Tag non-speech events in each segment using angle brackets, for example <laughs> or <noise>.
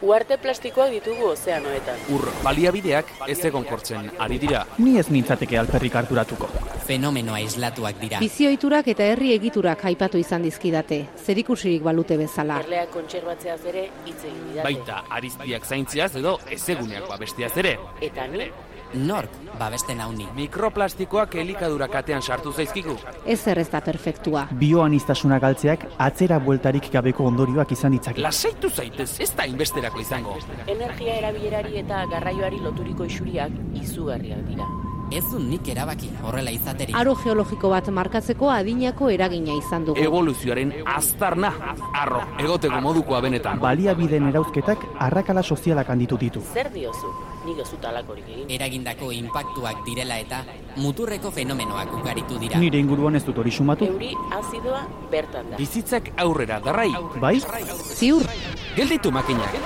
Uarte plastikoak ditugu ozeanoetan. Ur baliabideak ez egonkortzen ari dira. Ni ez nintzateke alperrik harturatuko. Fenomenoa islatuak dira. Bizioiturak eta herri egiturak aipatu izan dizkidate, zerikusirik balute bezala. Erleak kontserbatzeaz ere hitz egin didate. Baita ariztiak zaintziaz edo ezeguneak babesteaz ere. Eta ni, Nork babesten hauni. Mikroplastikoak elikadura katean sartu zaizkigu. Ez ez da perfektua. Bioanistasuna galtzeak atzera bueltarik gabeko ondorioak izan ditzake. Lasaitu zaitez, ez da inbesterako izango. energia erabilerari eta garraioari loturiko isuriak izugarriak dira. Ez du nik erabaki horrela izaterik. Aro geologiko bat markatzeko adinako eragina izan dugu. Evoluzioaren aztarna, arro, egoteko modukoa benetan. Baliabideen erauzketak arrakala sozialak handitu ditu. Zer diozu? Nik ez dut alakorik egin. Eragindako inpaktuak direla eta muturreko fenomenoak ugaritu dira. Nire inguruan ez dut hori sumatu. Euri azidoa bertan da. Bizitzak aurrera darrai. Bai? Ziur, Gelditu makinak.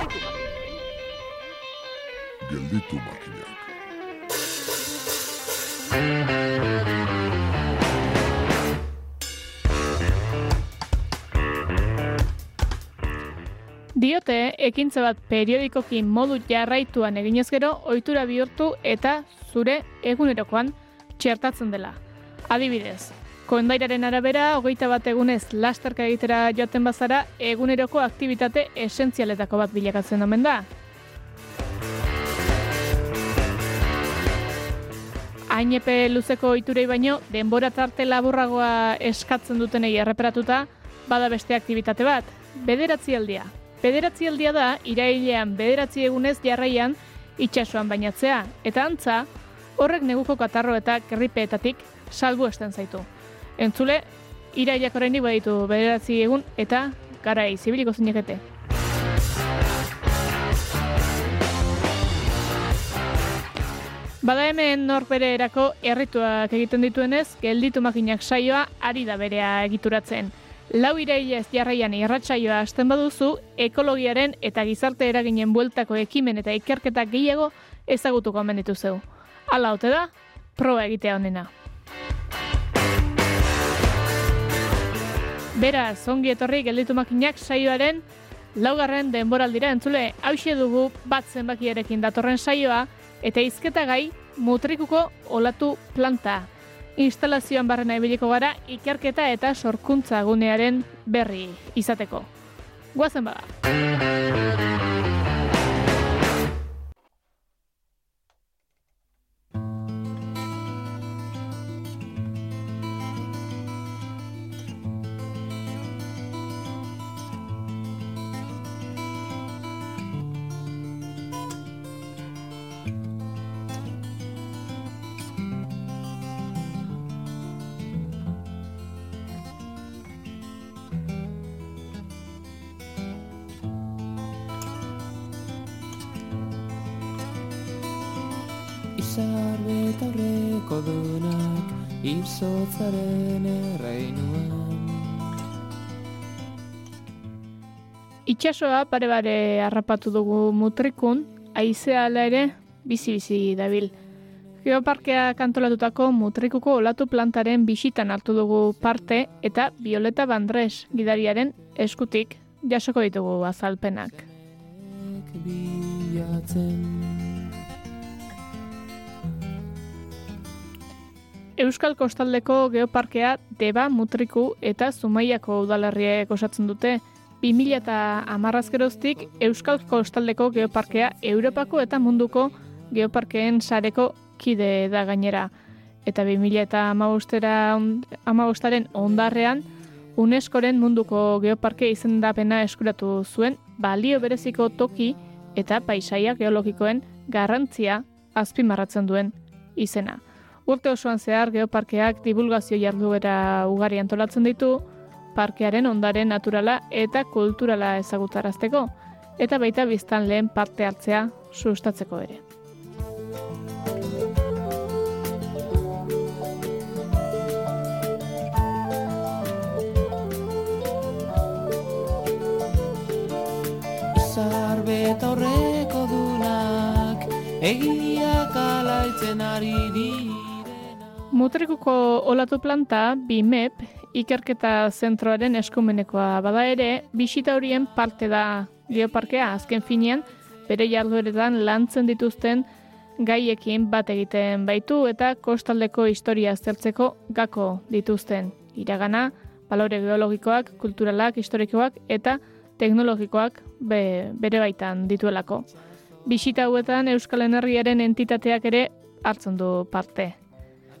Gelditu makinak. Diote, ekintza bat periodikoki modu jarraituan eginez gero, ohitura bihurtu eta zure egunerokoan txertatzen dela. Adibidez, kondairaren arabera, hogeita bat egunez lasterka egitera joaten bazara, eguneroko aktivitate esentzialetako bat bilakatzen omen da. Hain epe luzeko ohiturei baino, denbora tarte laburragoa eskatzen dutenei erreparatuta, bada beste aktivitate bat, bederatzi aldia. Bederatzi aldia da, irailean bederatzi egunez jarraian itsasoan bainatzea, eta antza, horrek neguko katarro eta kerripeetatik salbu esten zaitu. Entzule, irailak oraindik baditu bederatzi egun eta garai zibiliko zinekete. Bada hemen norbere erako errituak egiten dituenez, gelditu makinak saioa ari da berea egituratzen. Lau irailez jarraian irratsaioa hasten baduzu, ekologiaren eta gizarte eraginen bueltako ekimen eta ikerketa gehiago ezagutuko omen dituzeu. Hala ote da, proba egitea honena. Beraz, ongi etorri gelditu makinak saioaren laugarren denboraldira entzule hause dugu bat zenbakiarekin datorren saioa eta izketa gai mutrikuko olatu planta. Instalazioan barrena ibiliko gara ikerketa eta sorkuntza gunearen berri izateko. Guazen bada. Izotzaren erreinuan Itxasoa pare bare harrapatu dugu mutrikun, aizea ala ere bizi-bizi dabil. Geoparkea kantolatutako mutrikuko olatu plantaren bisitan hartu dugu parte eta Violeta Bandres gidariaren eskutik jasoko ditugu azalpenak. Ek bilatzen Euskal Kostaldeko Geoparkea Deba Mutriku eta Zumaiako udalerriek osatzen dute 2000 eta amarrazkeroztik Euskal Kostaldeko Geoparkea Europako eta munduko geoparkeen sareko kide da gainera. Eta 2000 eta amabostaren ondarrean UNESCOren munduko geoparke izendapena eskuratu zuen balio bereziko toki eta paisaia geologikoen garrantzia azpimarratzen duen izena. Urte osoan zehar geoparkeak divulgazio jarduera ugari antolatzen ditu, parkearen ondaren naturala eta kulturala ezagutarazteko, eta baita biztan lehen parte hartzea sustatzeko ere. Izar betaurreko dunak Egiak alaitzen ari direna Mutrikuko olatu planta, BIMEP, ikerketa zentroaren eskumenekoa bada ere, bisita horien parte da Geoparkea azken finean bere jardueretan lantzen dituzten gaiekin bat egiten baitu eta kostaldeko historia aztertzeko gako dituzten iragana, balore geologikoak, kulturalak, historikoak eta teknologikoak be, bere baitan dituelako. Bisita hauetan Euskal Energiaren entitateak ere hartzen du parte.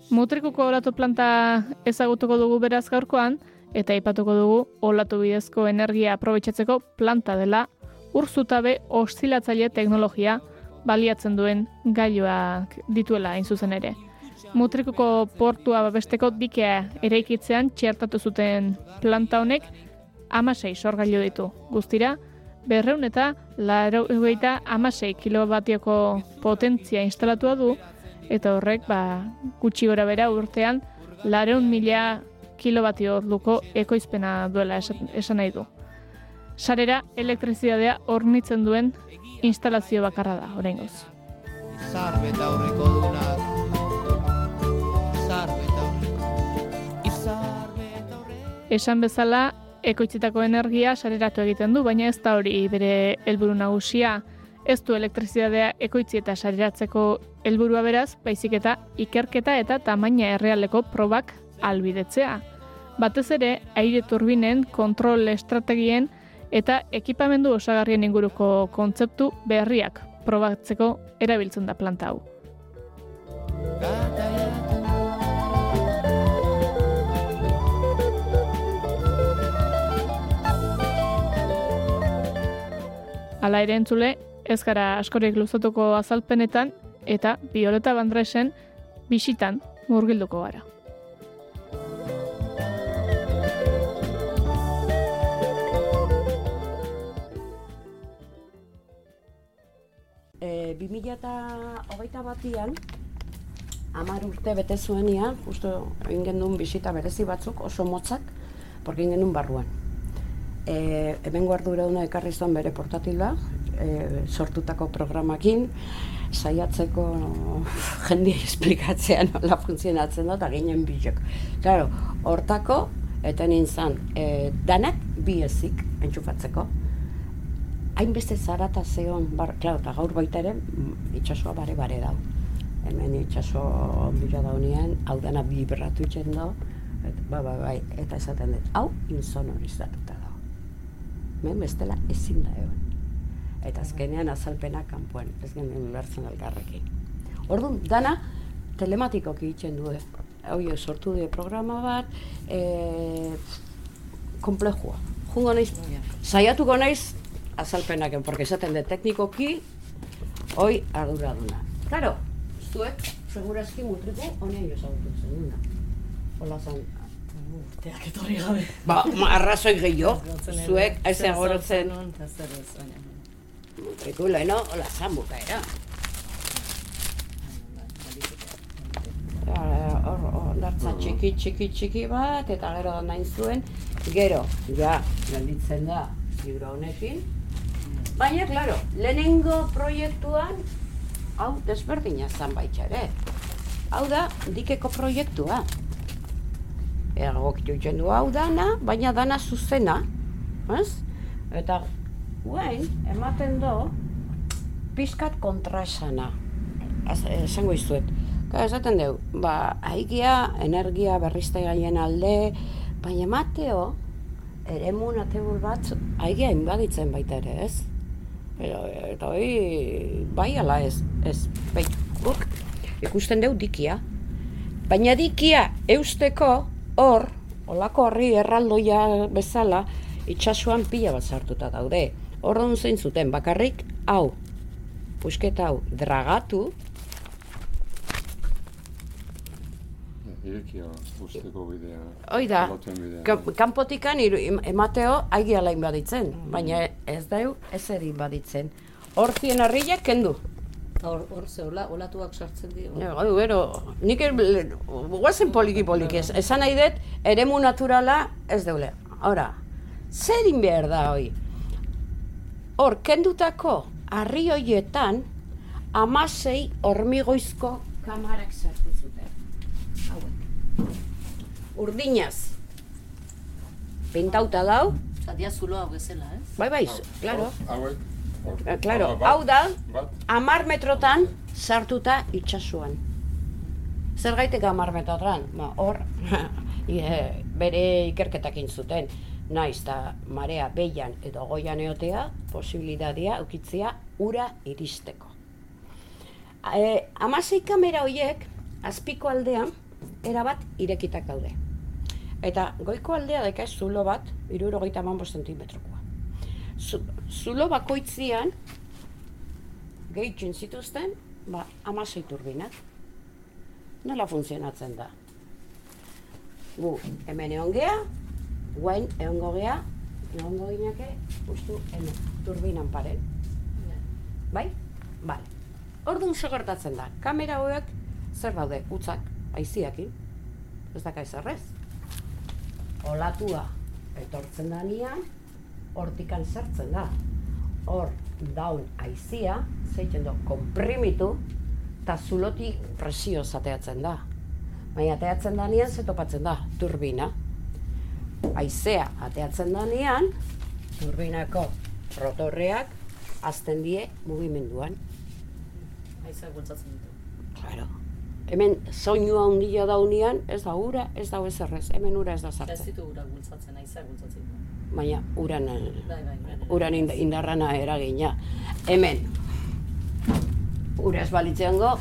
Mutrikuko olatu planta ezagutuko dugu beraz gaurkoan, eta aipatuko dugu olatu bidezko energia aprobetsatzeko planta dela urzutabe oszilatzaile teknologia baliatzen duen gailuak dituela hain zuzen ere. Mutrikuko portua babesteko dikea eraikitzean txertatu zuten planta honek amasei sorgailu ditu. Guztira, berreun eta laro egoita amasei kilobatioko potentzia instalatua du, eta horrek ba, gutxi gora bera urtean lareun mila kilobatio orduko ekoizpena duela esan, esan nahi du. Sarera elektrizidadea hornitzen duen instalazio bakarra da, oraingoz. Izar beta aurreko Esan bezala, ekoitzitako energia sareratu egiten du, baina ez da hori bere helburu nagusia. Ez du elektrizidadea ekoitzi eta sareratzeko helburua beraz, baizik eta ikerketa eta tamaina errealeko probak albidetzea. Batez ere, aire turbinen, kontrol estrategien eta ekipamendu osagarrien inguruko kontzeptu berriak probatzeko erabiltzen da planta hau. Hala ere entzule, ez gara askorik luzatuko azalpenetan eta Violeta Bandresen bisitan murgilduko gara. E, 2000 eta hogeita batian, amar urte bete zuenian, justo egin gendun bisita berezi batzuk, oso motzak, porque egin gendun barruan. E, hemen guarduraduna ekarri zuen bere portatila, e, sortutako programakin, saiatzeko jendia esplikatzea nola funtzionatzen da, eta ginen bilok. Claro, hortako, eta nintzen, e, danak bi ezik entxufatzeko, hainbeste zarata zeon, bar, klar, eta gaur baita ere, mm, itxasoa bare bare dau. Hemen itxaso bila daunean, hau dana bibratu itxen dau, et, ba, ba, bai, eta esaten dut, hau insonorizatuta dau. Hemen bestela ezin da egon. Eta azkenean azalpena kanpoan, ez genuen ulertzen elgarrekin. Orduan, dana telematikoki itxen du. Hau sortu du programa bat, e, komplejua. Jungo naiz, saiatuko naiz azalpenak, porque esaten de teknikoki, hoi arduraduna. Claro, zuek, segurazki mutriku, honean jo zagutu zenuna. Hola zan, Teak etorri gabe. ba, arrazoi gehiago, zuek, ez agorotzen mutriku, leheno, hola zan bukaera. Hor, ondartza txiki, txiki, txiki bat, eta gero nahi zuen, gero, ja, gelditzen da, libro honekin. Baina, klaro, lehenengo proiektuan, hau desberdina zan baita ere. Hau da, dikeko proiektua. Egokitu itxen du hau dana, baina dana zuzena, ez? Eta, guain, ematen do, pizkat kontraesana. Az- Esango izuet. Ka, esaten dugu, ba, haigia, energia berriztegaien alde, baina Mateo, ere atebur bat, haigia inbaditzen baita ere, ez? Pero, eta hoi, bai ala ez, ez, bai, guk ikusten dugu dikia. Baina dikia eusteko hor, olako horri erraldoia bezala, itxasuan pila bat sartuta daude. Hor zein zuten, bakarrik, hau, pusketa hau, dragatu, Irekia usteko bidea. Hoi da, kanpotikan emateo aigi ala inbaditzen, baina ez dau ez eri inbaditzen. Hortien harriak kendu. Hor, hor zeola, olatuak sartzen dio. Ja, Gero, nik er- guazen poliki poliki, ez, esan nahi dut, eremu naturala ez deule. Ora, zer egin behar da hoi? Hor, kendutako harri hoietan, amasei hormigoizko kamarak sartu zuten. Hauek. Urdinaz. Pintauta dau, Zatia zulo hau bezala, ez? Bai, bai, claro. Hauek. Eh, Claro, bat, hau da, Bat. amar metrotan sartuta itxasuan. Zergaitik amar metrotan? Ba, hor, <laughs> bere ikerketak zuten. Naiz eta marea beian edo goian eotea, posibilitatea ukitzea ura iristeko. E, amasei kamera horiek, azpiko aldean, erabat irekitak daude. Eta goiko aldea daika zulo bat, irurogeita mambo zentimetrokoa. Zu, zulo bakoitzian, gehitzen zituzten, ba, amasei turbinak. Nola funtzionatzen da? Gu, hemen egon guain egongo gea, egongo gineke, ustu, hemen, turbinan paren. Bai? Bale. Orduan zer gertatzen da, kamera hauek zer daude, utzak, aiziakin, ez daka ezarrez. Olatua etortzen da nian, hortikan sartzen da. Hor daun aizia, zeiten du, komprimitu, eta zulotik presio zateatzen da. Baina ateatzen da nian, ze topatzen da, turbina. Aizea ateatzen da nian, turbinako rotorreak azten die mugimenduan. Aizak bultzatzen ditu. Claro. Hemen soinua handia daunean, ez da ura, ez da ezerrez, hemen ura ez da Ez sartzen. ditu ura bultzatzen, aizak bultzatzen ditu. Baina uran, Bai, bai, bai. uran ind- indarrana eragina. Hemen, ura ez balitzeango,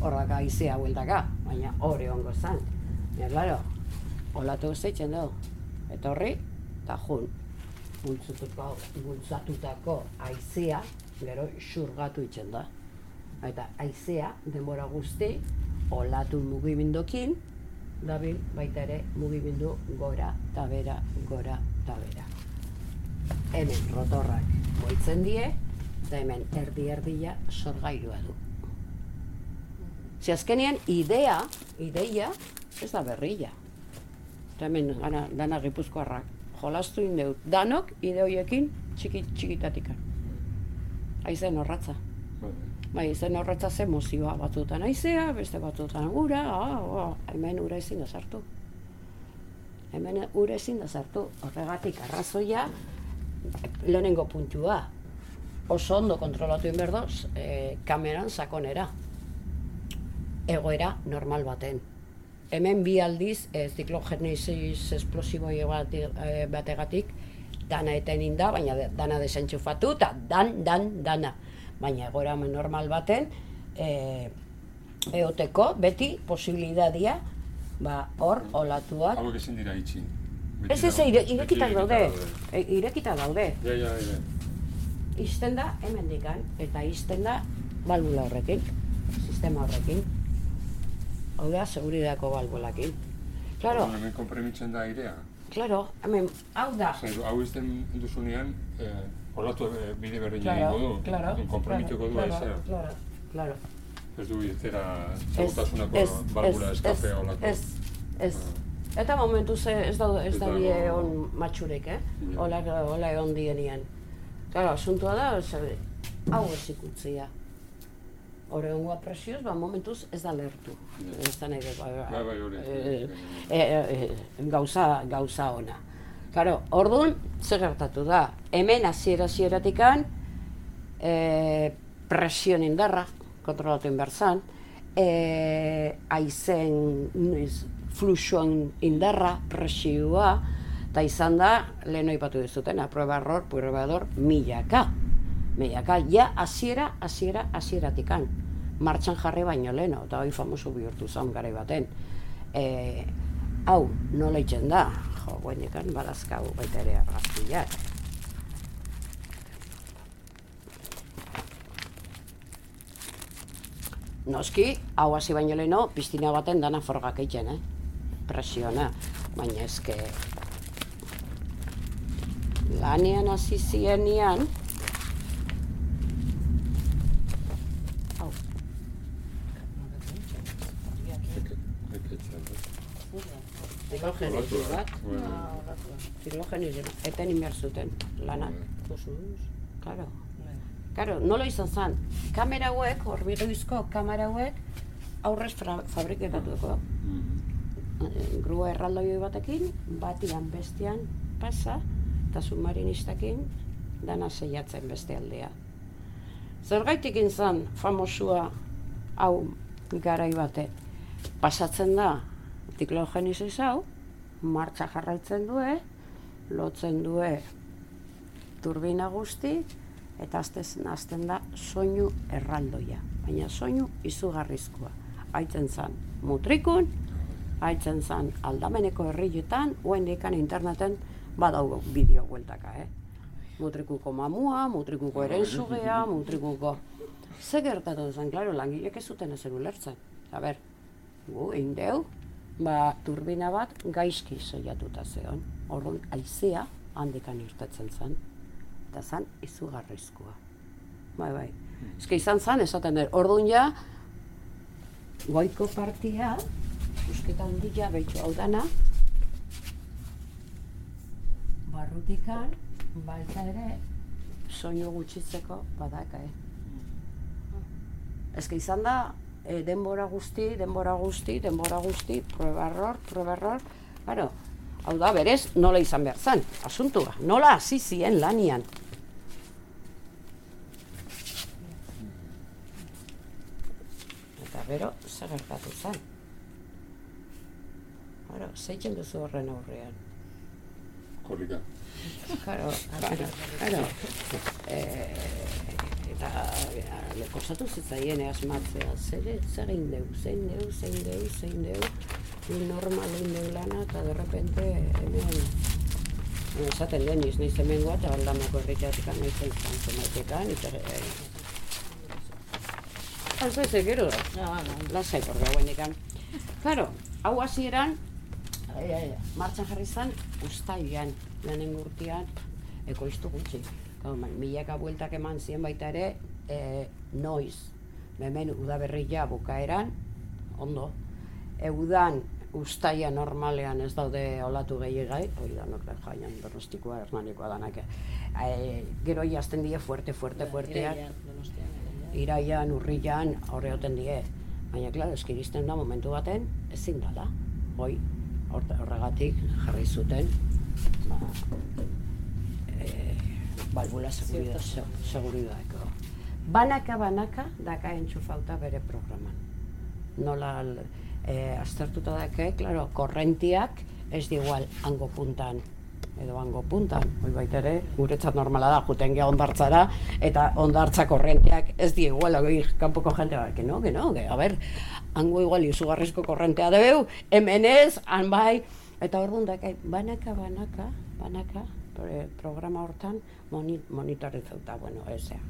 horraka izea bueltaka, baina hori ongo zan. Ja, claro, olatu zeitzen dugu. Eta horri, eta jun, bultzatutako aizea, gero xurgatu itzen da. Eta aizea, denbora guzti, olatu mugimendokin, dabil baita ere mugimendu gora eta bera, gora eta bera. Hemen rotorrak boitzen die, eta hemen erdi-erdia sorgailua du. Ze azkenean idea, ideia, ez da berrila. Hemen gana, dana gipuzkoarrak, jolastu indeut, danok ide horiekin txiki, txikitatikan. Aizen horratza. Bai, izen horretza ze mozioa batzutan aizea, beste batzutan ura, ah, ah, hemen ura ezin da sartu. Hemen ura ezin da sartu. Horregatik arrazoia lehenengo puntua. Oso ondo kontrolatu inberdoz, e, kameran sakonera. Egoera normal baten. Hemen bi aldiz e, ziklogenesis esplosiboi bate, e, bategatik dana eten inda, baina dana desentxufatu eta dan, dan, dana. Baina egoera normal baten, e, eoteko beti posibilitatea ba, hor olatuak. Hauek ezin dira itxi. Beti Ez ez, ire, irekita daude. E, irekita daude. Ja, ja, ja. Izten da hemendikan eta izten da balbula horrekin, sistema horrekin. Hau da, seguridadeko balbulakin. Claro, Hemen konprimitzen da airea. claro, hemen, hau da. Zer, hau izten duzunean, eh, olatu eh, bide berdina Claro, egingo du. claro, Konpromituko du claro, aizea. Claro, claro. Ez du iztera Ez, segurtasunako ez, balbula ez, eskape ez, olatu. Ez, ez. Eta momentu ze ez da ez da dago- die on matxurek, eh? Ja. Ola ola egon dienean. Claro, asuntua da, ze, hau ez ikutzia. Horrengoa presioz, ba, momentuz ez da lertu. Ez da nahi dut, ba, Bai, bai, hori. eh, eh, eh, gauza, gauza ona. Claro, orduan, zer gertatu da? Hemen hasiera hasieratikan e, presion indarra, kontrolatu inberzan, e, aizen noiz, fluxuan indarra, presioa, eta izan da, lehen oipatu dizuten, prueba error, prueba error, milaka. Milaka, ja, hasiera, hasiera, hasieratikan. Martxan jarri baino leno, eta hoi famoso bihurtu zaun garai baten. E, hau, nola itzen da? Jo, guainekan badazkau baita ere argazkiak. Noski, hau hasi baino leno, piztina baten dana forgak egiten, eh? Presiona, baina eske... Lanean hasi zienean... Ziklogenesi bat, ziklogenesi bat, eten inbehar zuten, lanak. Claro. Claro, nola izan zen, kamera hauek, horbigoizko kamera hauek, aurrez fabrikatuko. Eh, Grua erraldoioi batekin, batian bestian, pasa, eta submarinistakin dana zeiatzen beste aldea. Zergaitik inzan famosua hau garai bate. Pasatzen da diklogenesis hau, martxa jarraitzen due, lotzen due turbina guzti, eta azten, azten da soinu erraldoia. Baina soinu izugarrizkoa. Aitzen zan mutrikun, aitzen zan aldameneko herrietan, uen interneten badau bideo bueltaka, eh? Mutrikuko mamua, mutrikuko erenzugea, mutrikuko... Ze gertatu zen, klaro, langilek ez zuten ezer ulertzen. A ber, gu, egin deu, ba, turbina bat gaizki zeiatuta zeon. Orduan, aizea handikan irtetzen zen. Eta zen, izugarrizkoa. Bai, bai. Ez izan zen, esaten dut, orduan ja, goiko partia, usketa handia behitxo hau dana, barrutikan, baita ere, soinu gutxitzeko badaka, eh? Ez izan da, e, denbora guzti, denbora guzti, denbora guzti, proba error, proba error, claro, hau da, berez, nola izan behar zen, asuntua, nola hasi zien lanian. Eta bero, zer gertatu zen. Claro, zeitzen duzu horren aurrean. Korrika. Claro, claro, claro. Eh, eta e, kostatu zitzaien asmatzea, zer, zer egin deu, zein deu, zein deu, zein deu, hil normal egin deu lana, eta derrepente hemen, esaten den iz, nahiz hemen goa, eta aldamako erritatik nahiz egin zantzumaitekan, eta e, Ez ez gero da, lasai, porque hauen ikan. Claro, hau hasieran, e, e, martxan jarri zan, ustailan, lehenengo urtean, ekoiztu gutxi. Milaka bueltak eman zien baita ere, e, noiz, hemen udaberria bukaeran, ondo, eudan ustaia normalean ez daude olatu gehiagai, hori da nokle jaian donostikoa, hernanikoa danak. E, gero jazten die fuerte, fuerte, fuerteak. Iraian, urrian, horre hoten die. Baina, klar, eskiristen da momentu baten, ezin dala. Hoi, horregatik jarri zuten, ba, e, balbula seguridad, seguridadeko. Banaka, banaka, daka entxufauta bere programan. Nola e, aztertuta dake, klaro, korrentiak ez di igual hango puntan edo hango puntan, hoi baita ere, guretzat normala da, juten geha ondartzara, eta ondartza korrenteak ez di igual, kanpoko jente bat, no, que no, que, a ber, hango igual izugarrizko korrentea debeu, hemen ez, han bai, eta hor dakai, banaka, banaka, banaka, programa hortan moni, monitorizauta, bueno, ezea,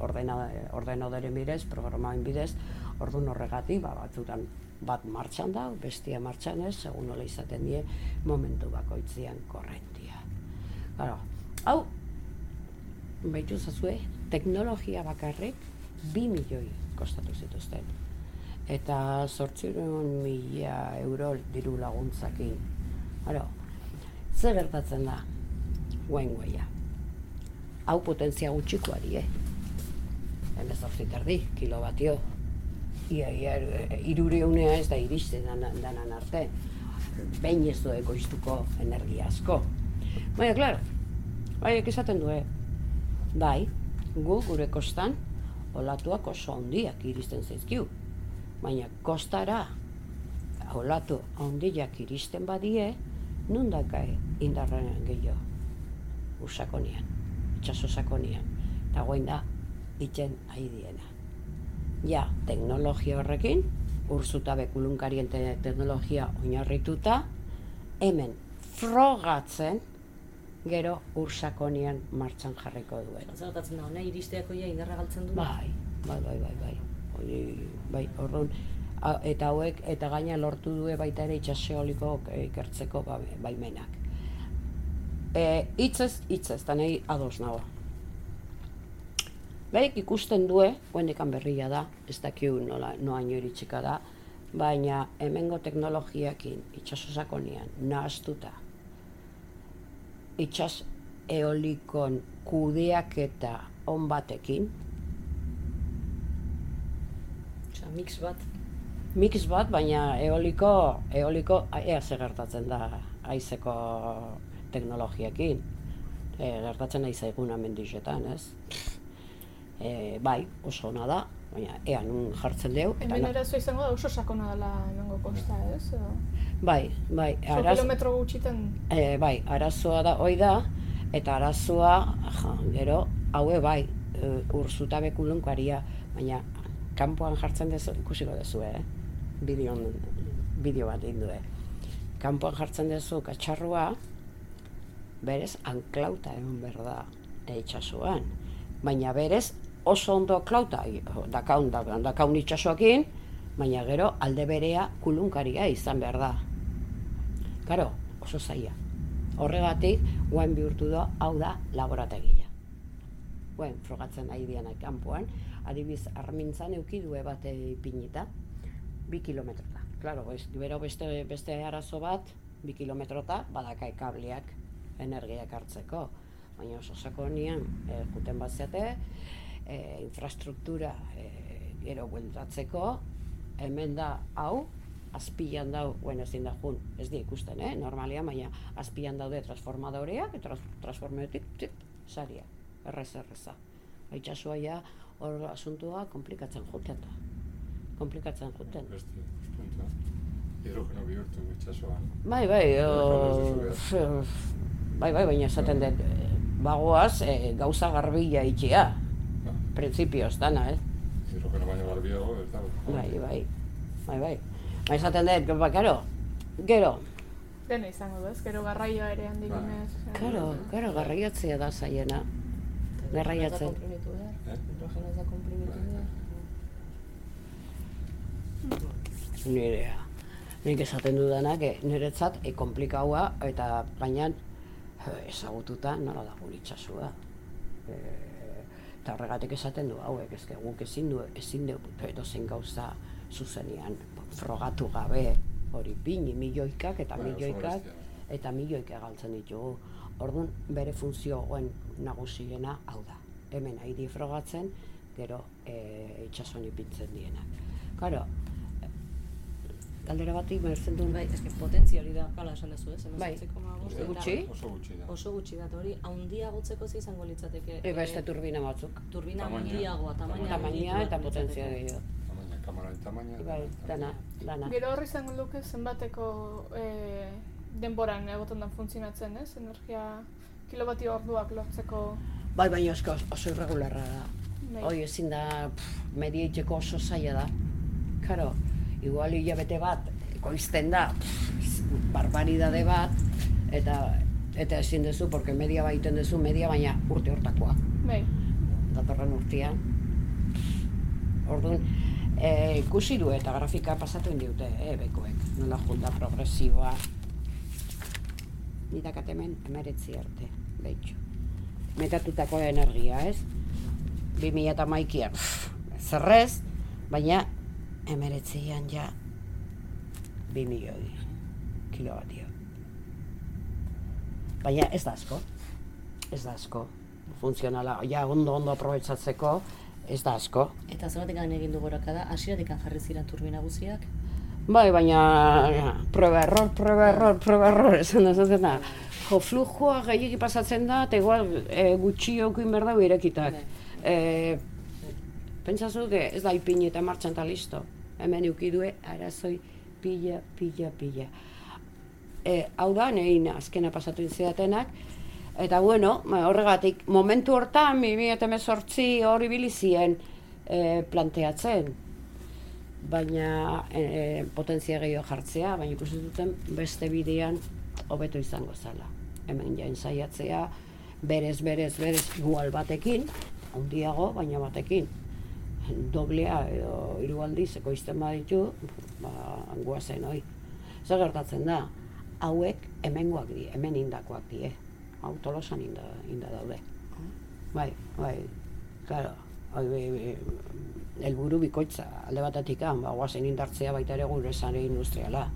ordenadaren bidez, programaren bidez, orduan horregatik, ba, batzutan bat martxan da, bestia martxan ez, segun nola izaten die, momentu bakoitzian korrentia. Claro, hau, behitu zazue, teknologia bakarrik, bi milioi kostatu zituzten. Eta sortziron mila euro diru laguntzakin. Haro, zer gertatzen da, guain guaia. Hau potentzia gutxikoa die. Hemen zortzit erdi, kilobatio, ia, ia, irureunea ez da iristen danan arte. Behin ez du ekoiztuko energia asko. Baina, klar, bai, esaten du, bai, gu gure kostan, olatuak oso handiak iristen zaizkiu. Baina, kostara, olatu handiak iristen badie, nun dakai indarren gehiago, usakonian, itxaso sakonian, eta goin da, itzen diena ja, teknologia horrekin, urzuta bekulunkarien te teknologia oinarrituta, hemen frogatzen, gero ursakonian martxan jarriko duen. Zertatzen da, hona iristeako ja indarra galtzen du? Bai, bai, bai, bai, bai. Hori, bai, orduan, eta hauek, eta gaina lortu due baita ere itxaseoliko ikertzeko ba, baimenak. E, itzez, itzez, eta nahi ados nago. Baik ikusten due, guendekan berria da, ez dakiu nola, noaino iritsika da, baina hemengo teknologiakin itxasosakonian nahaztuta itxas eolikon kudeak eta on batekin Osa, mix bat mix bat, baina eoliko eoliko ea zer gertatzen da aizeko teknologiakin. E, gertatzen nahi zaiguna mendixetan, ez? E, bai, oso ona da, baina ea nun jartzen deu. eta Hemen arazoa izango da oso sakona dela hemengo kosta, ez? Edo, Bai, bai, araz, kilometro gutxiten e, bai, arazoa da, hoi da, eta arazoa, ja, gero, haue bai, e, urzutabe kulunkaria, baina kanpoan jartzen dezu, ikusiko dezu, eh? Bideo, bideo bat egin du, eh? Kanpoan jartzen dezu katxarroa, berez anklauta egon behar da e, itxasuan. Baina berez oso ondo klauta, dakaun, dakaun, dakaun itxasoakin, baina gero alde berea kulunkaria izan behar da. Karo, oso zaila. Horregatik, guain bihurtu da, hau da, laborategia. Guain, frogatzen nahi dianak kanpoan, adibiz, armintzan eukidue bat ipinita, bi kilometrota. Claro, ez, bero beste, beste arazo bat, bi kilometrota, badakai kableak energiak hartzeko. Baina oso sakonian, e, juten bat zeate, e, infrastruktura e, gero bueltatzeko, hemen da hau, azpian dau, bueno, ezin da jun, ez di ikusten, eh, normalian, baina azpian daude transformadoreak, trans, transformadoretik, tip, saria, errez erreza. Itxasua ja, hor asuntua komplikatzen juten da. Komplikatzen juten. Beste. Hidrogeno bihurtu itxasoan. Bai, bai, o, bai, bai, baina esaten dut, eh, bagoaz e, gauza garbila itxia. Printzipioz, dana, ez? Hidrogeno baino garbiago, ez da. Bai, bai, bai, bai. Baina esaten dut, ba, karo, gero, dena izango da? Gero garraioa ere handik Bai. karo, karo, garraiatzea da zaiena. Garraiatzen. Eh? hidrogeno ez da komprimitu behar. Nirea. Nik esaten dudanak, niretzat, e, komplikaua, eta baina eh, ezagututa nola da gure itxasua. E, eta horregatik esaten du hauek, ezke guk ezin du, ezin du edozein gauza zuzenean frogatu gabe hori pini milioikak eta oso milioikak eta milioika galtzen ditugu. Orduan bere funtzioen nagusiena hau da. Hemen airi frogatzen, gero e, itxasuan ipintzen dienak. Karo, galdera bati merzen duen Bai, eske potentzia hori da, kala esan dezu, ez? Bai. Bai. Gutxi? Oso gutxi da. Oso gutxi da, hori haundiagotzeko ze izango litzateke. E, beste turbina batzuk. turbina handiagoa, tamaina Tamaina eta potentzia gehiago. Tamaina, kamararen tamaina. Bai, dana, dana. Gero horri izango luke zenbateko e, denboran egoten da funtzionatzen, ez? Energia kilobatio orduak lortzeko Bai, baina oso, oso irregularra da. Bai. Hoi ezin da, pff, media itxeko oso zaila da. Karo, igual hilabete bat, ekoizten da, pff, barbaridade bat, eta eta ezin duzu, porque media baiten duzu, media baina urte hortakoa. Bai. datorren urtean. Orduan, e, ikusi du eta grafika pasatu indiute, e, bekoek, nola junda progresiboa. Ni dakat hemen emeretzi arte, behitxu. Metatutako energia, ez? 2000 eta maikian, zerrez, baina emeretzian ja 2 milioi kilobatio. Baina ez da asko, ez da asko. Funtzionala, ja ondo ondo aprobetsatzeko, ez da asko. Eta zergatik egin du gorakada, hasieratik jarri ziren turbina guziak? Bai, baina prueba error, prueba error, prueba error, esan da, esaten da. Jo, flujua gehiagi pasatzen da, eta igual e, gutxiagokin behar dago irekitak. E, pentsazu, que ez da ipini eta martxan eta listo. Hemen eukidue arazoi pila, pila, pila. E, hau da, nein azkena pasatu zidatenak, eta bueno, horregatik, momentu hortan, 2018 hori bilizien e, planteatzen, baina e, potentzia gehiago jartzea, baina ikusi duten beste bidean hobeto izango zala. Hemen jain saiatzea, berez, berez, berez, igual batekin, handiago, baina batekin. Doblea edo hiru aldiz ekoizten baditu, ba, guazen hoi. Zer gertatzen da, hauek hemengoak di, hemen indakoak die. Hau tolosan inda, inda daude. Bai, bai, claro, hoi, bai, bai, helburu bikoitza alde batetik ba, guazen indartzea baita ere gure sare industriala.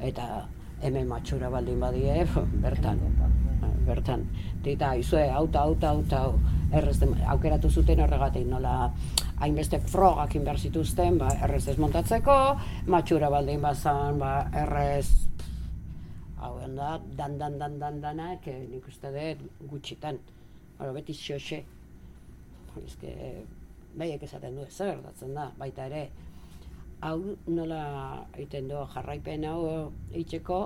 Eta hemen matxura baldin badie, <laughs> bertan, bertan. Eta izue, auta, auta, auta, errez aukeratu zuten horregatik nola hainbeste frogak inber zituzten, ba, errez desmontatzeko, matxura baldin bazan, ba, errez, hau da, dan, dan, dan, dan, danak, eh, nik uste dut gutxitan. Hora, beti xoxe. Eske, behiek esaten du, zer gertatzen da, baita ere, hau nola egiten du jarraipen hau eitzeko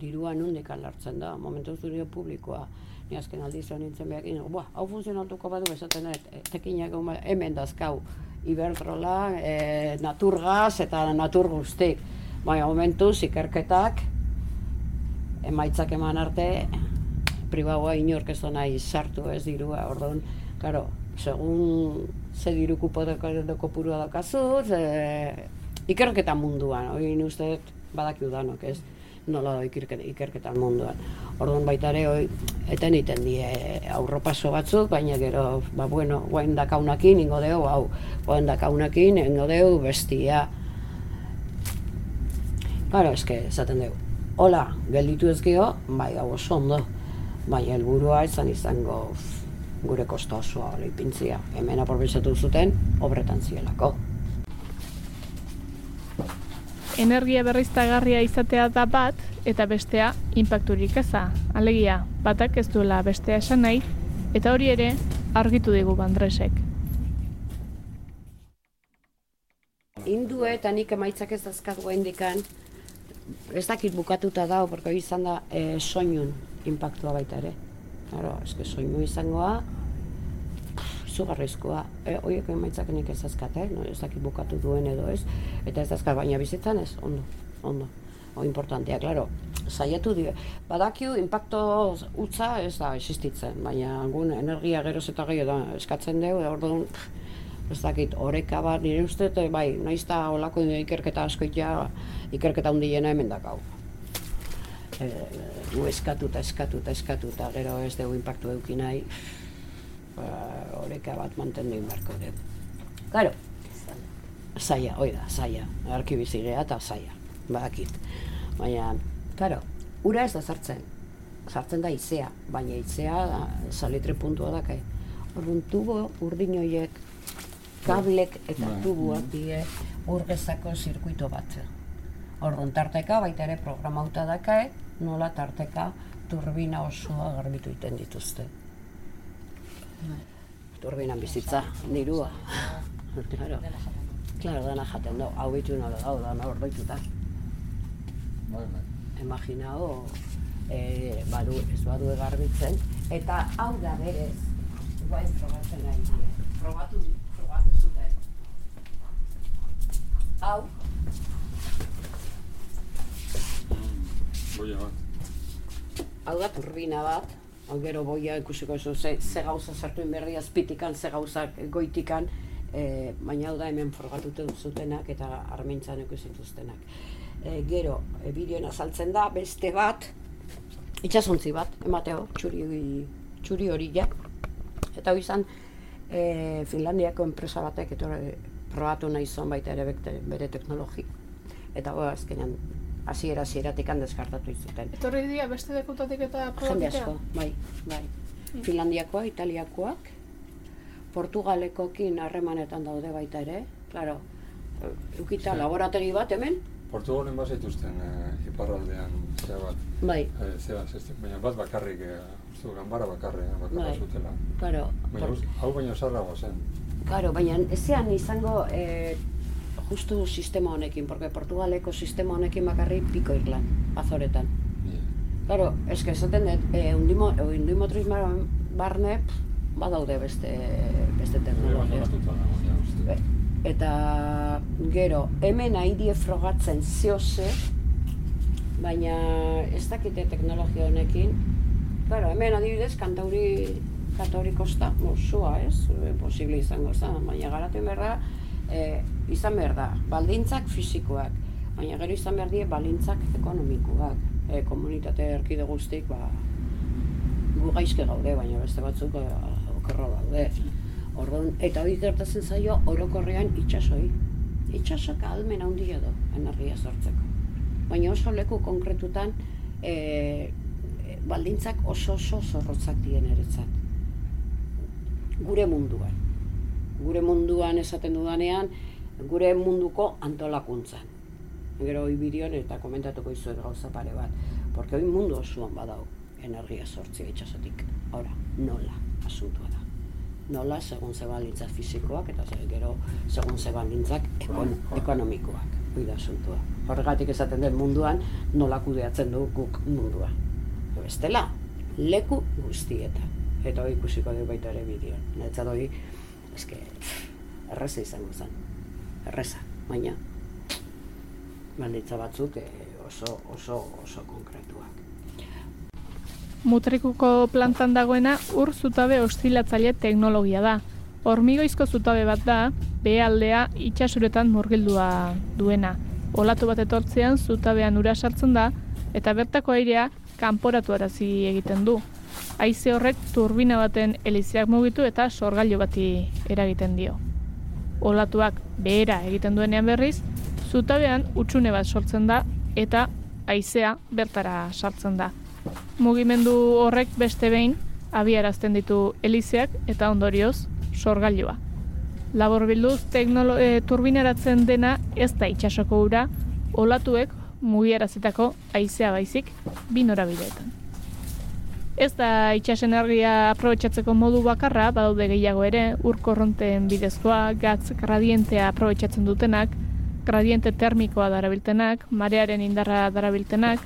dirua nundik alartzen da, momentu zurio publikoa. Ni azken aldiz hon nintzen behar buah, hau funtzionatuko badu esaten dut, e, tekinak hemen dazkau, Iberdrola, e, naturgaz eta natur guztik. Baina momentuz ikerketak emaitzak eman arte pribaua inork ez nahi sartu ez dirua, orduan, karo, segun ze diru kupo doko purua dakazu, ze, ikerketa munduan, hori uste dut badakiu danok, ez? nola da ikerketa, munduan. Orduan baita ere, hoi, eten iten die aurropaso batzuk, baina gero, ba, bueno, guain dakaunakin ingo deu, hau, guain dakaunakin ingo deu bestia. Claro, eske, esaten dugu, hola, gelditu ez geho, bai, hau oso ondo, baina helburua izan izango gure kosto osoa hori ipintzia. Hemen aprobetsatu zuten, obretan zielako. Energia berriztagarria izatea da bat, eta bestea inpakturik eza. Alegia, batak ez duela bestea esan nahi, eta hori ere argitu digu Bandresek. Indue eta nik emaitzak ez dazkat indikan, ez dakit bukatuta dao, porque izan da e, soinun impactua baita ere. Claro, eske soinu izangoa, zugarrizkoa. E, Oiek emaitzak nik ez dazkat, eh? no, ez dakit bukatu duen edo ez. Eta ez dazkat, baina bizitzan ez, ondo, ondo. O importantea, claro, saiatu dio. Badakiu, impacto utza ez da existitzen, baina gun energia geroz eta gehiago da eskatzen dugu, orduan, ez dakit, oreka bat, nire uste, bai, naiz da olako ikerketa askoitea, ikerketa hundiena hemen dakau. E, gu eskatuta, eskatuta, eskatuta, gero ez dugu impactu eduki nahi, ba, oreka bat mantendu inbarko dugu. Claro, zaila, hoi da, zaila, arkibizigea eta zaila, badakit. Baina, claro, ura ez da sartzen, sartzen da izea, baina izea da, salitre puntua dakai. Orduan tubo urdin horiek, kablek eta Bai. tubuak die urgezako zirkuito bat. Orduan tarteka baita ere programauta dakae, nola tarteka turbina osoa garbitu iten dituzte. Turbinan bizitza, dirua. claro. Claro, dana jaten du, hau bitu nola dau, dana ordoituta. Bai, bai. Imaginao, e, badu, ez badu garbitzen, eta hau da berez, guain frogatzen ari die. Frogatu, frogatu zuten. Hau, Boia bat. hau da turbina bat, gero boia ikusiko zu ze, ze gauza sartu berri azpitikan, ze gauza goitikan, e, baina da hemen forgatute zutenak eta armentzan ikusi dituztenak. E, gero, e, bideoan azaltzen da, beste bat, itxasontzi bat, emateo, txuri, txuri hori ja. Eta hori izan, e, Finlandiako enpresa batek, eta probatu nahi zon baita ere bere teknologi. Eta hori azkenean, hasiera hasieratik deskartatu izuten. Etorri dira beste dekutatik eta Jende asko, bai, bai. Finlandiakoa, Italiakoak, Portugalekokin harremanetan daude baita ere, claro, ukita laborategi bat hemen, Portugalen bazituzten eh, iparraldean zea bat. bai, Eh, zea, zeste, baina bat bakarrik, eh, uste dut, ganbara bakarrik, bakarra Bai. zutela. claro, Baina hau baino zarragoa zen. claro, baina ezean izango eh, justu sistema honekin, porque Portugaleko sistema honekin bakarrik piko irlan, azoretan. Claro, eske esaten dut, eh, undimo, eh, undimotrismoaren barne, pff, badaude beste, beste teknologia. Be- Eta gero, hemen haidie frogatzen zeose, baina ez dakite teknologia honekin. Claro, hemen adibidez, kantauri, kantauri kosta, mozua, ez? E, posible izango zen, baina garatzen behar da, e, izan behar da, baldintzak fisikoak, baina gero izan behar die baldintzak ekonomikoak. E, komunitate erkide guztik, ba, gu gaizke gaude, baina beste batzuk e, okerro daude. Orduan, eta hori gertatzen zaio orokorrean itxasoi. Itxasok ahalmen handia du energia sortzeko. Baina oso leku konkretutan e, baldintzak oso oso zorrotzak dien eretzat. Gure munduan. Gure munduan esaten dudanean, gure munduko antolakuntzan. Gero hoi bideon eta komentatuko izuet gauza pare bat. Porque hori mundu osoan badau energia sortzia itxasotik. Ora, nola asuntua da. Nola, segun ze fizikoak, eta ze, gero, segun ze balintzak ekon, ekonomikoak. Hoi da asuntua. Horregatik esaten den munduan, nola kudeatzen du guk mundua. Bestela, leku guztietan. Eta hori ikusiko dugu baita ere bideoan. Netzat hori, eske, erreza izango zen. Erreza, baina baldintza batzuk eh, oso, oso, oso konkretuak. Mutrikuko plantan dagoena ur zutabe ostilatzaile teknologia da. Hormigoizko zutabe bat da, behaldea itxasuretan murgildua duena. Olatu bat etortzean zutabean ura sartzen da, eta bertako airea kanporatu arazi egiten du. Haize horrek turbina baten eliziak mugitu eta sorgailu bati eragiten dio. Olatuak behera egiten duenean berriz, zutabean utxune bat sortzen da eta haizea bertara sartzen da. Mugimendu horrek beste behin abiarazten ditu elizeak eta ondorioz sorgailua. Labor bilduz, teknolo, e, turbinaratzen dena ez da itxasoko ura, olatuek mugiarazitako haizea baizik bi norabideetan. Ez da itxas energia aprobetsatzeko modu bakarra, badaude gehiago ere, ur korronten bidezkoa, gatz gradientea aprobetsatzen dutenak, gradiente termikoa darabiltenak, marearen indarra darabiltenak,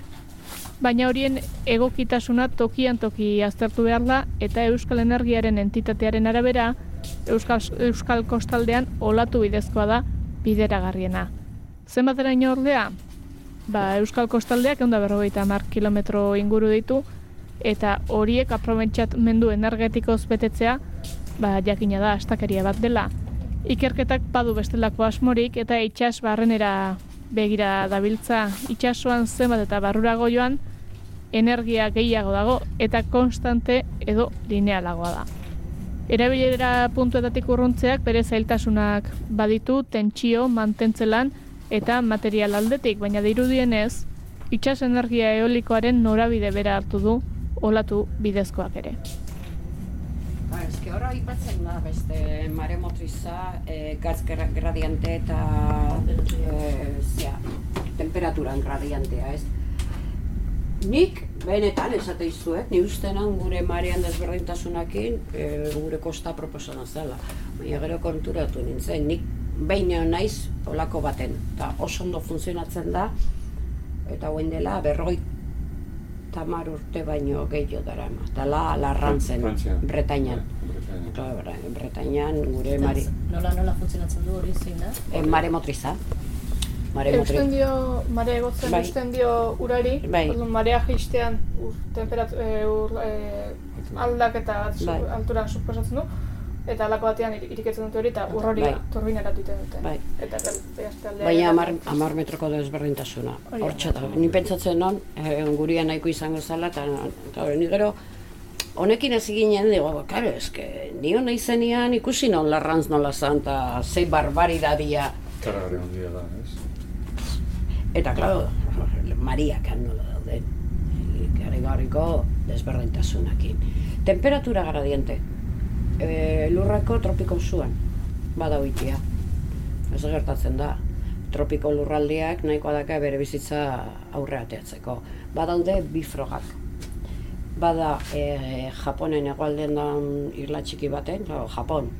baina horien egokitasuna tokian toki aztertu behar da eta Euskal Energiaren entitatearen arabera Euskal, Euskal Kostaldean olatu bidezkoa da bideragarriena. Zenbateraino ordea? Ba, Euskal Kostaldeak egun da berrogeita mar kilometro inguru ditu eta horiek aprobetxatmendu energetikoz betetzea ba, jakina da astakeria bat dela. Ikerketak badu bestelako asmorik eta itxas barrenera begira dabiltza itxasuan zenbat eta barrurago joan energia gehiago dago eta konstante edo linealagoa da. Erabilera puntuetatik urruntzeak bere zailtasunak baditu tentsio mantentzelan eta material aldetik, baina dirudienez, itxas energia eolikoaren norabide bera hartu du olatu bidezkoak ere. Ba, eske ora aipatzen da beste maremotriza, e, gaz gra- gradiente eta e, temperaturan gradientea, ez? Nik, benetan, esate izuet, ni ustenan gure marean desberdintasunakin e, gure kosta proposana zela. Baina gero konturatu nintzen, nik behin naiz olako baten, eta oso ondo funtzionatzen da, eta hoen dela berroi tamar urte baino gehiago dara ma. Eta la, larrantzen. Bretainan. Bretainan. Claro, Bre- Bretainan gure mari, Nola, nola funtzionatzen du hori zein da? eh, mare motriza. Mare Eusten motriza. dio, mare egotzen Bai. eusten dio urari, Bai. orduan marea jaistean ur, temperatu, e, ur, e, aldaketa bat su, Bai. alturan suposatzen du, eta alako batean ir- iriketzen dute hori, eta ur hori Bai. turbinaratu egiten dute. Bai. Eta bel, beste aldea. Baina amar, amar metroko desberdintasuna. Hori. Hortxe da. Ni pentsatzen non, eh, guria nahiko izango zela, eta claro, ni gero honekin ez ginen, digo, karo, eske, ni hona izenian ikusi non larrantz nola zan, eta zei barbaridadia. Kargare handia da, ez? Eta, claro, mariak nola dauden. Gari garriko desberdintasunakin. Temperatura gradiente. E, lurrako tropiko zuan, bada oitia. Ez gertatzen da. Tropiko lurraldeak nahikoa daka bere bizitza aurre ateatzeko. Badaude bi frogak. Bada e, Japonen egualdean daun irla txiki baten, claro, Japon.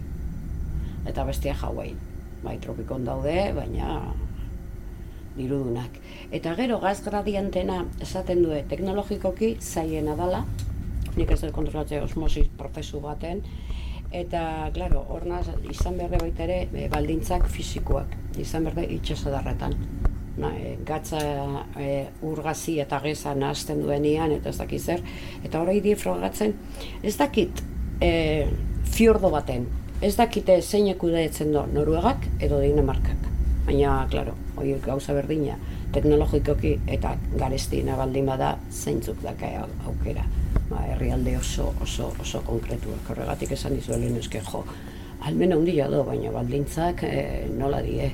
Eta bestia Hawaii. Bai, tropikon daude, baina dirudunak. Eta gero gaz gradientena esaten du teknologikoki zaiena dala, nik ez dut kontrolatzea osmosis prozesu baten, eta, claro, hor naz, izan behar baita ere e, baldintzak fisikoak, izan behar itxasadarretan. Na, e, gatza e, urgazi eta geza nahazten duenean, eta ez dakit zer, eta hori di frogatzen, ez dakit e, fiordo baten, ez dakite zein ekudeetzen do Noruegak edo Dinamarkak. Baina, claro, hori gauza berdina, teknologikoki eta garestina baldin bada zeintzuk daka au- aukera. Ba, herrialde oso, oso, oso konkretuak. Horregatik esan dizu lehen eske jo, almen handia do, baina baldintzak e, nola die.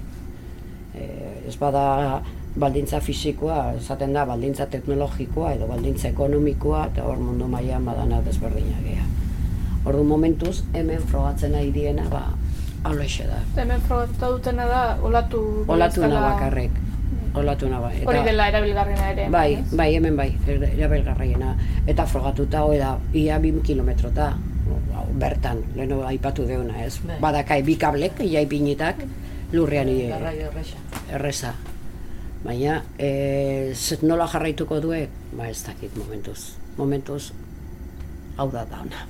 E, ez bada baldintza fisikoa, esaten da baldintza teknologikoa edo baldintza ekonomikoa, eta hor mundu mailan badana desberdina gea. Ordu momentuz, hemen frogatzen ari diena, ba, haulexe da. Hemen frogatuta dutena da olatu Olatuna bidezkala- olatu na bai. Hori dela erabilgarriena ere. Bai, ez? bai, hemen bai, er- erabilgarraiena. Eta frogatuta, hoi da, ia bi kilometrota, bertan, leheno aipatu deuna, ez? Bai. Badakai bi kablek, ia ipinitak, lurrean i- Garraio erresa. erreza. Baina, e, zet nola jarraituko due, ba ez dakit momentuz. Momentuz, hau da dauna.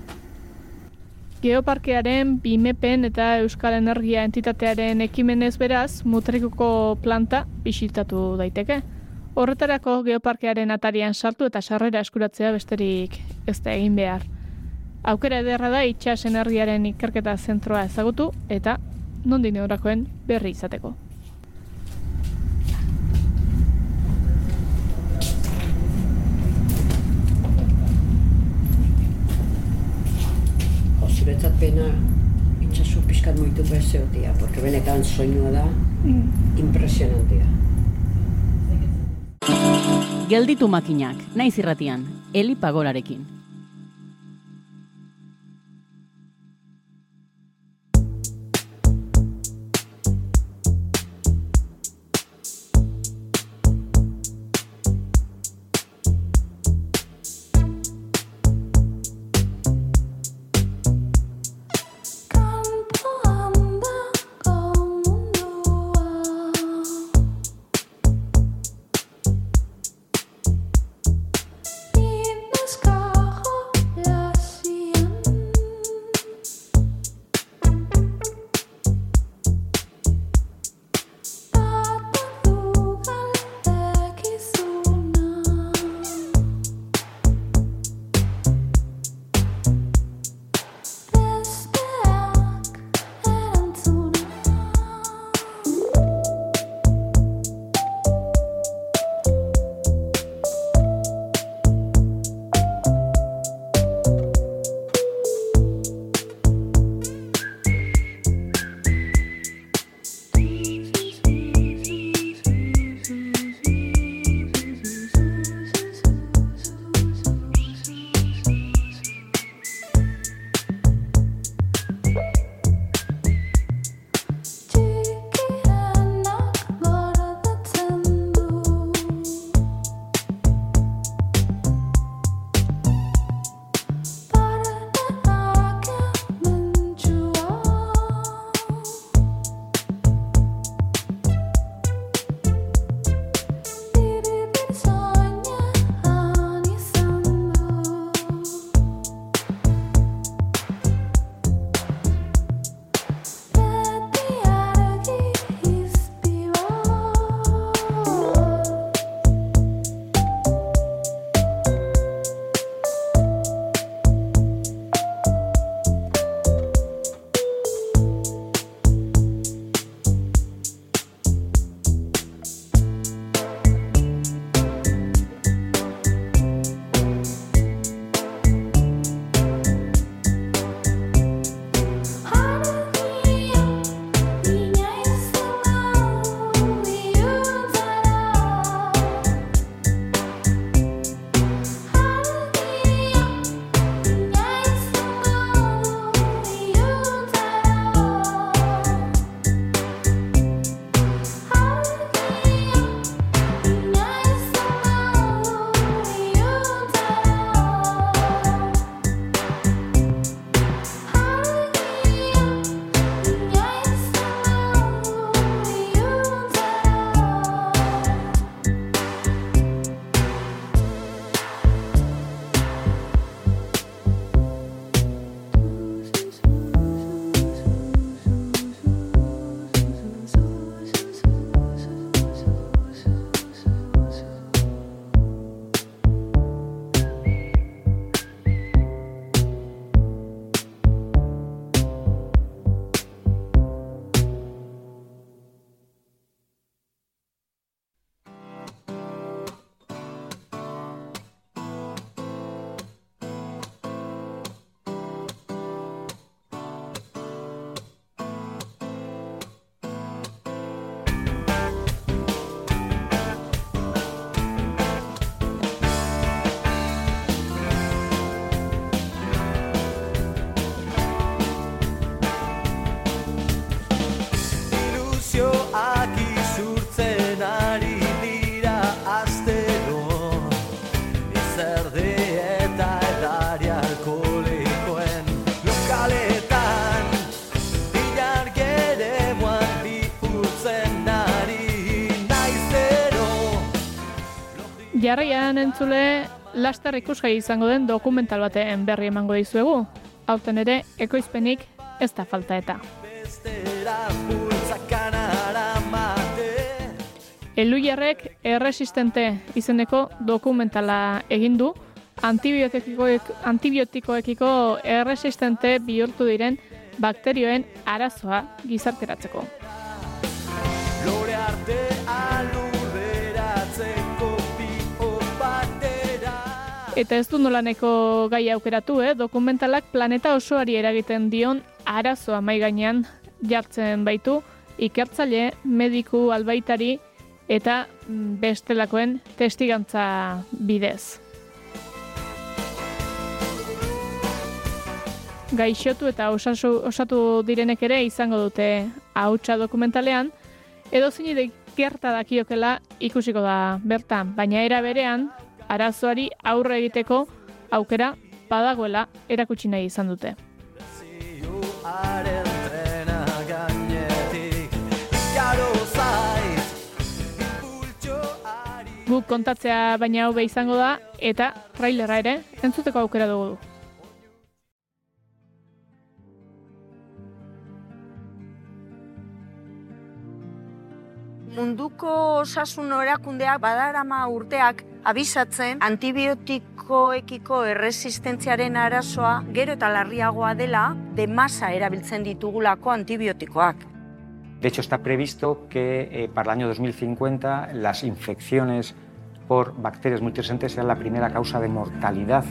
Geoparkearen, BIMEPen eta Euskal Energia entitatearen ekimenez beraz, mutrikuko planta bisitatu daiteke. Horretarako geoparkearen atarian sartu eta sarrera eskuratzea besterik ez da egin behar. Aukera ederra da itxas energiaren ikerketa zentroa ezagutu eta nondin eurakoen berri izateko. Zuretzat pena itxasu pixkat moitu bezeotia, porque benetan soinua da, impresionantea. Gelditu makinak, naiz irratian, Eli Pagorarekin. Laster ikusgai izango den dokumental baten berri emango dizuegu. Aurten ere, ekoizpenik ez da falta eta. Eluiarrek erresistente izeneko dokumentala egin du, antibiotikoek, antibiotikoekiko erresistente bihurtu diren bakterioen arazoa gizarteratzeko. Lore artean Eta ez du nolaneko gai aukeratu, eh? dokumentalak planeta osoari eragiten dion arazoa mai gainean jartzen baitu, ikertzaile, mediku, albaitari eta mm, bestelakoen testigantza bidez. Gaixotu eta osasu, osatu direnek ere izango dute hautsa dokumentalean, edo zini gerta dakiokela ikusiko da bertan, baina era berean, arazoari aurre egiteko aukera badagoela erakutsi nahi izan dute. Guk kontatzea baina hau be izango da, eta trailera ere entzuteko aukera dugu. Munduko osasun erakundeak badarama urteak abisatzen antibiotikoekiko erresistentziaren arazoa gero eta larriagoa dela de masa erabiltzen ditugulako antibiotikoak. De hecho, está previsto que eh, para el año 2050 las infecciones por bacterias multiresistentes sean la primera causa de mortalidad.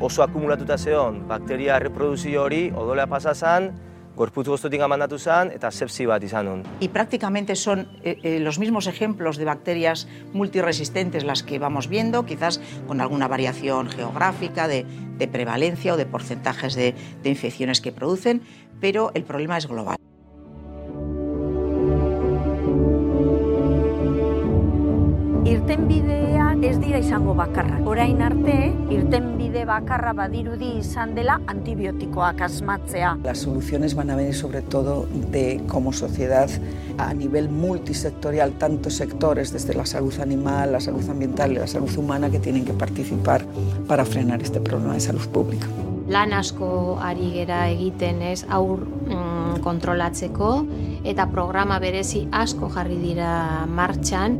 Oso akumulatuta zeon bakteria reproduzio hori odolea pasa zan, gorputz goztutik mandatu zan eta sepsi bat izan nun. Y prácticamente son eh, eh, los mismos ejemplos de bacterias multiresistentes las que vamos viendo, quizás con alguna variación geográfica de, de prevalencia o de porcentajes de, de infecciones que producen, pero el problema es global. Irtenbidea ez dira izango bakarra. Orain arte, irtenbide bakarra badirudi izan dela antibiotikoak asmatzea. Las soluciones van a venir sobre todo de como sociedad a nivel multisectorial, tantos sectores, desde la salud animal, la salud ambiental y la salud humana, que tienen que participar para frenar este problema de salud pública. lan asko ari gera egiten ez aur mm, kontrolatzeko eta programa berezi asko jarri dira martxan.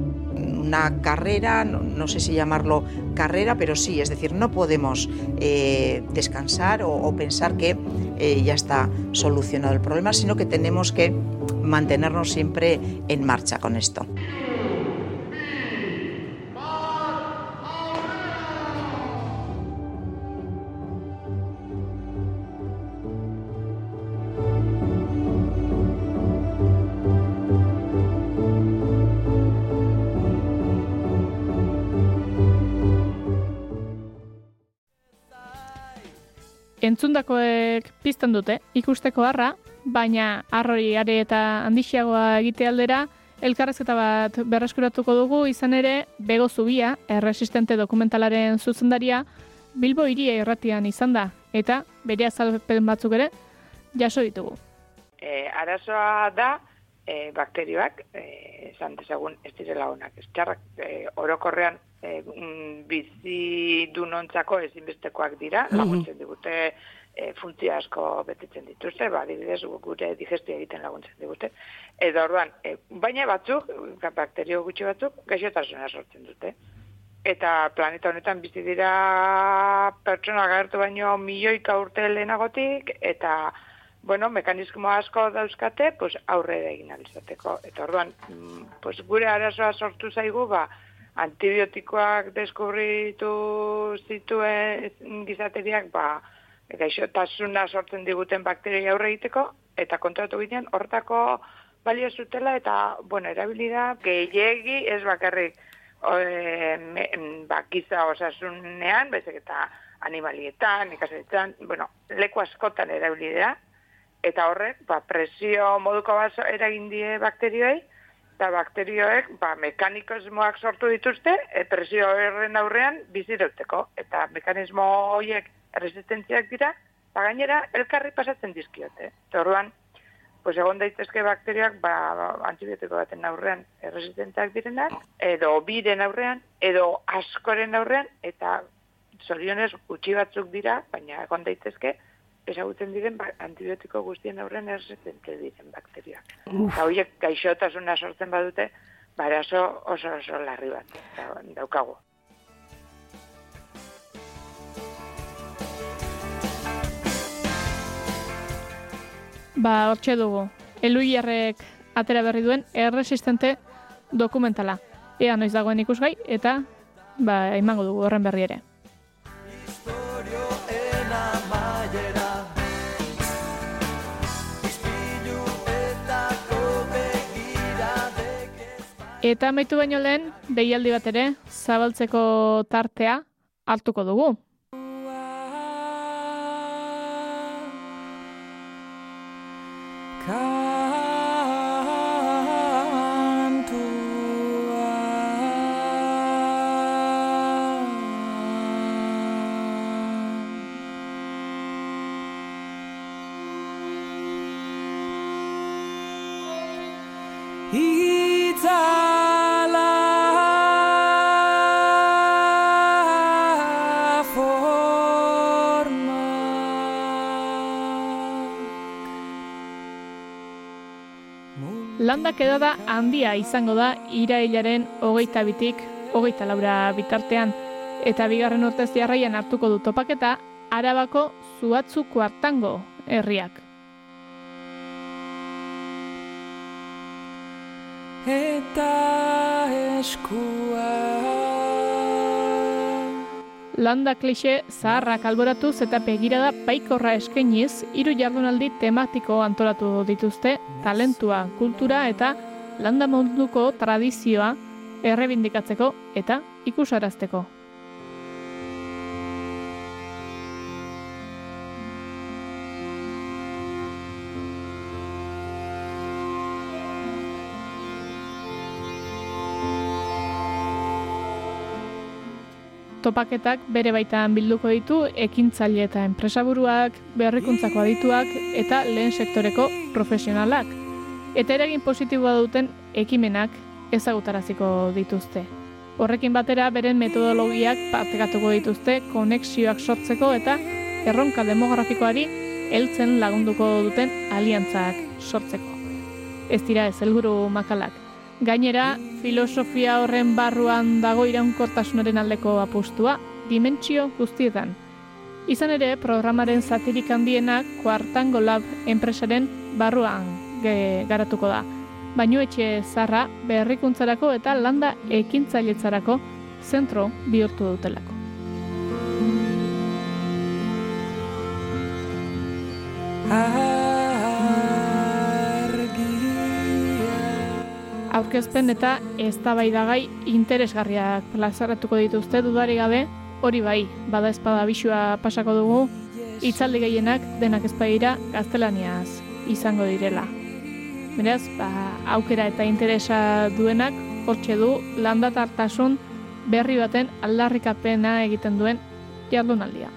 Una carrera, no, sé si llamarlo carrera, pero sí, es decir, no podemos eh, descansar o, o pensar que eh, ya está solucionado el problema, sino que tenemos que mantenernos siempre en marcha con esto. Entzundakoek pizten dute ikusteko harra, baina harrori are eta handixiagoa egite aldera, elkarrezketa bat berreskuratuko dugu izan ere Bego Zubia, erresistente dokumentalaren zuzendaria, Bilbo iria irratian izan da, eta bere azalpen batzuk ere jaso ditugu. E, arazoa da, e, bakterioak, e, esan dezagun, ez direla honak. Ez txarrak, e, orokorrean, e, bizi dunontzako ezinbestekoak dira, Mhm. laguntzen digute, e, funtzio asko betetzen dituzte, ba, adibidez, gure digestio egiten laguntzen digute. Edo orduan, e, baina batzuk, bakterio gutxi batzuk, gaixotasuna sortzen dute. Eta planeta honetan bizi dira pertsona agertu baino milioika urte lehenagotik, eta bueno, mekanismo asko dauzkate, pues aurrera egin alizateko. Eta orduan, mm, pues gure arazoa sortu zaigu, ba, antibiotikoak deskubritu zituen gizateriak, ba, gaixotasuna sortzen diguten bakteria aurre egiteko, eta kontratu ginen, hortako balio zutela, eta, bueno, erabilida, gehiegi ez bakarrik, e, me, ba, giza osasunean, bezek eta animalietan, ikasetan, bueno, leku askotan erabilidea, eta horrek, ba, presio moduko bat eragin die bakterioei, eta bakterioek, ba, mekanikosmoak sortu dituzte, e, presio horren aurrean bizirauteko, eta mekanismo horiek resistentziak dira, ba, gainera, elkarri pasatzen dizkiote. Eta orduan, pues egon daitezke bakterioak ba, antibiotiko baten aurrean erresistenteak direnak, edo biren aurrean, edo askoren aurrean, eta zorionez gutxi batzuk dira, baina egon daitezke, ezagutzen diren ba, antibiotiko guztien aurrean erresistente diren bakterioak. Eta horiek gaixotasuna sortzen badute, barazo oso oso larri bat da- daukagu. Ba, hortxe dugu. Eluiarrek atera berri duen erresistente dokumentala. Ea noiz dagoen ikusgai eta ba, emango dugu horren berri ere. Eta amaitu baino lehen, deialdi bat ere, zabaltzeko tartea hartuko dugu. Landa kedada handia izango da irailaren hogeita bitik hogeita laura bitartean. Eta bigarren urtez jarraian hartuko du topaketa Arabako zuatzu kuartango herriak. Landa klixe zaharrak alboratuz eta begirada paikorra eskainiz, hiru jardunaldi tematiko antolatu dituzte, talentua, kultura eta landa munduko tradizioa errebindikatzeko eta ikusarazteko. Topaketak bere baitan bilduko ditu ekintzaile eta enpresaburuak, berrikuntzako adituak eta lehen sektoreko profesionalak. Eta eragin positiboa duten ekimenak ezagutaraziko dituzte. Horrekin batera beren metodologiak partekatuko dituzte konexioak sortzeko eta erronka demografikoari heltzen lagunduko duten aliantzak sortzeko. Ez dira ez helburu makalak. Gainera, filosofia horren barruan dago iraunkortasunaren aldeko apustua, dimentsio guztietan. Izan ere, programaren zatirik handienak Kuartango Lab enpresaren barruan ge, garatuko da. Baino etxe zarra berrikuntzarako eta landa ekintzailetzarako zentro bihurtu dutelako. Aurkezpen eta eztabaidagai interesgarriak plazaratuko dituzte dudari gabe, hori bai, bada espada bisua pasako dugu, hitzaldi gehienak denak ezpaira gaztelaniaz izango direla. Beraz, ba, aukera eta interesa duenak hortxe du landatartasun berri baten aldarrikapena egiten duen jardunaldia.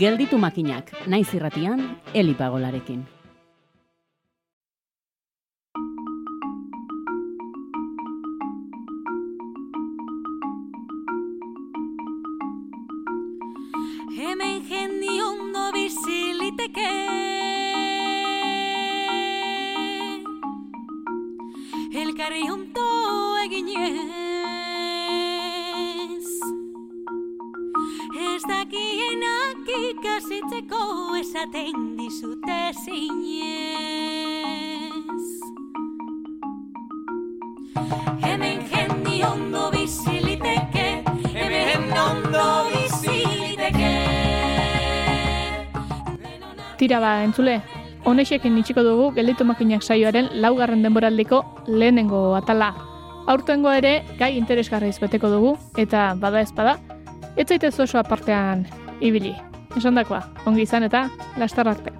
Gelditu makinak, naiz irratian, elipagolarekin. Hemen ba, entzule, honexekin itxiko dugu gelditu makinak saioaren laugarren denboraldiko lehenengo atala. Aurtengo ere gai interesgarriz beteko dugu eta bada ezpada, ez zaitez oso apartean ibili. Esandakoa, ongi izan eta lastar arte.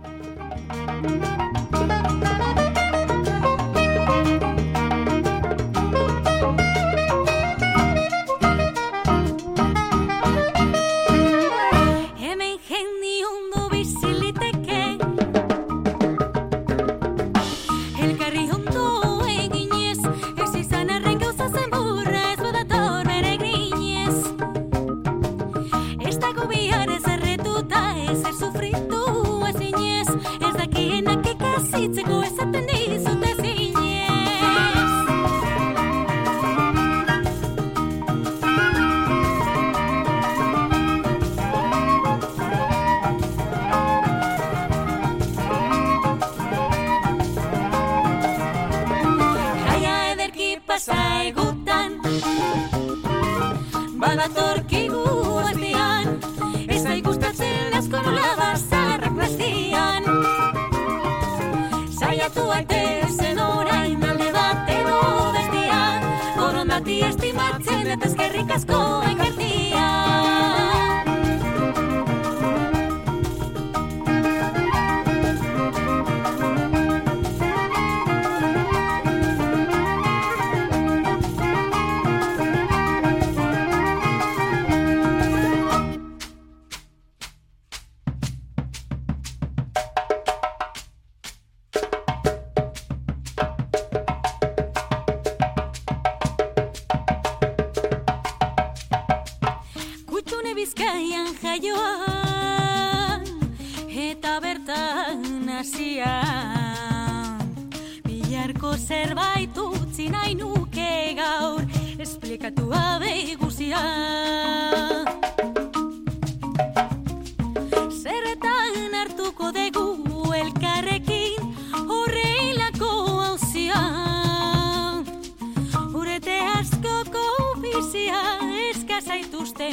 Er sufritu ezinez Ez dakienak ikasitzeko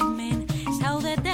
men, so that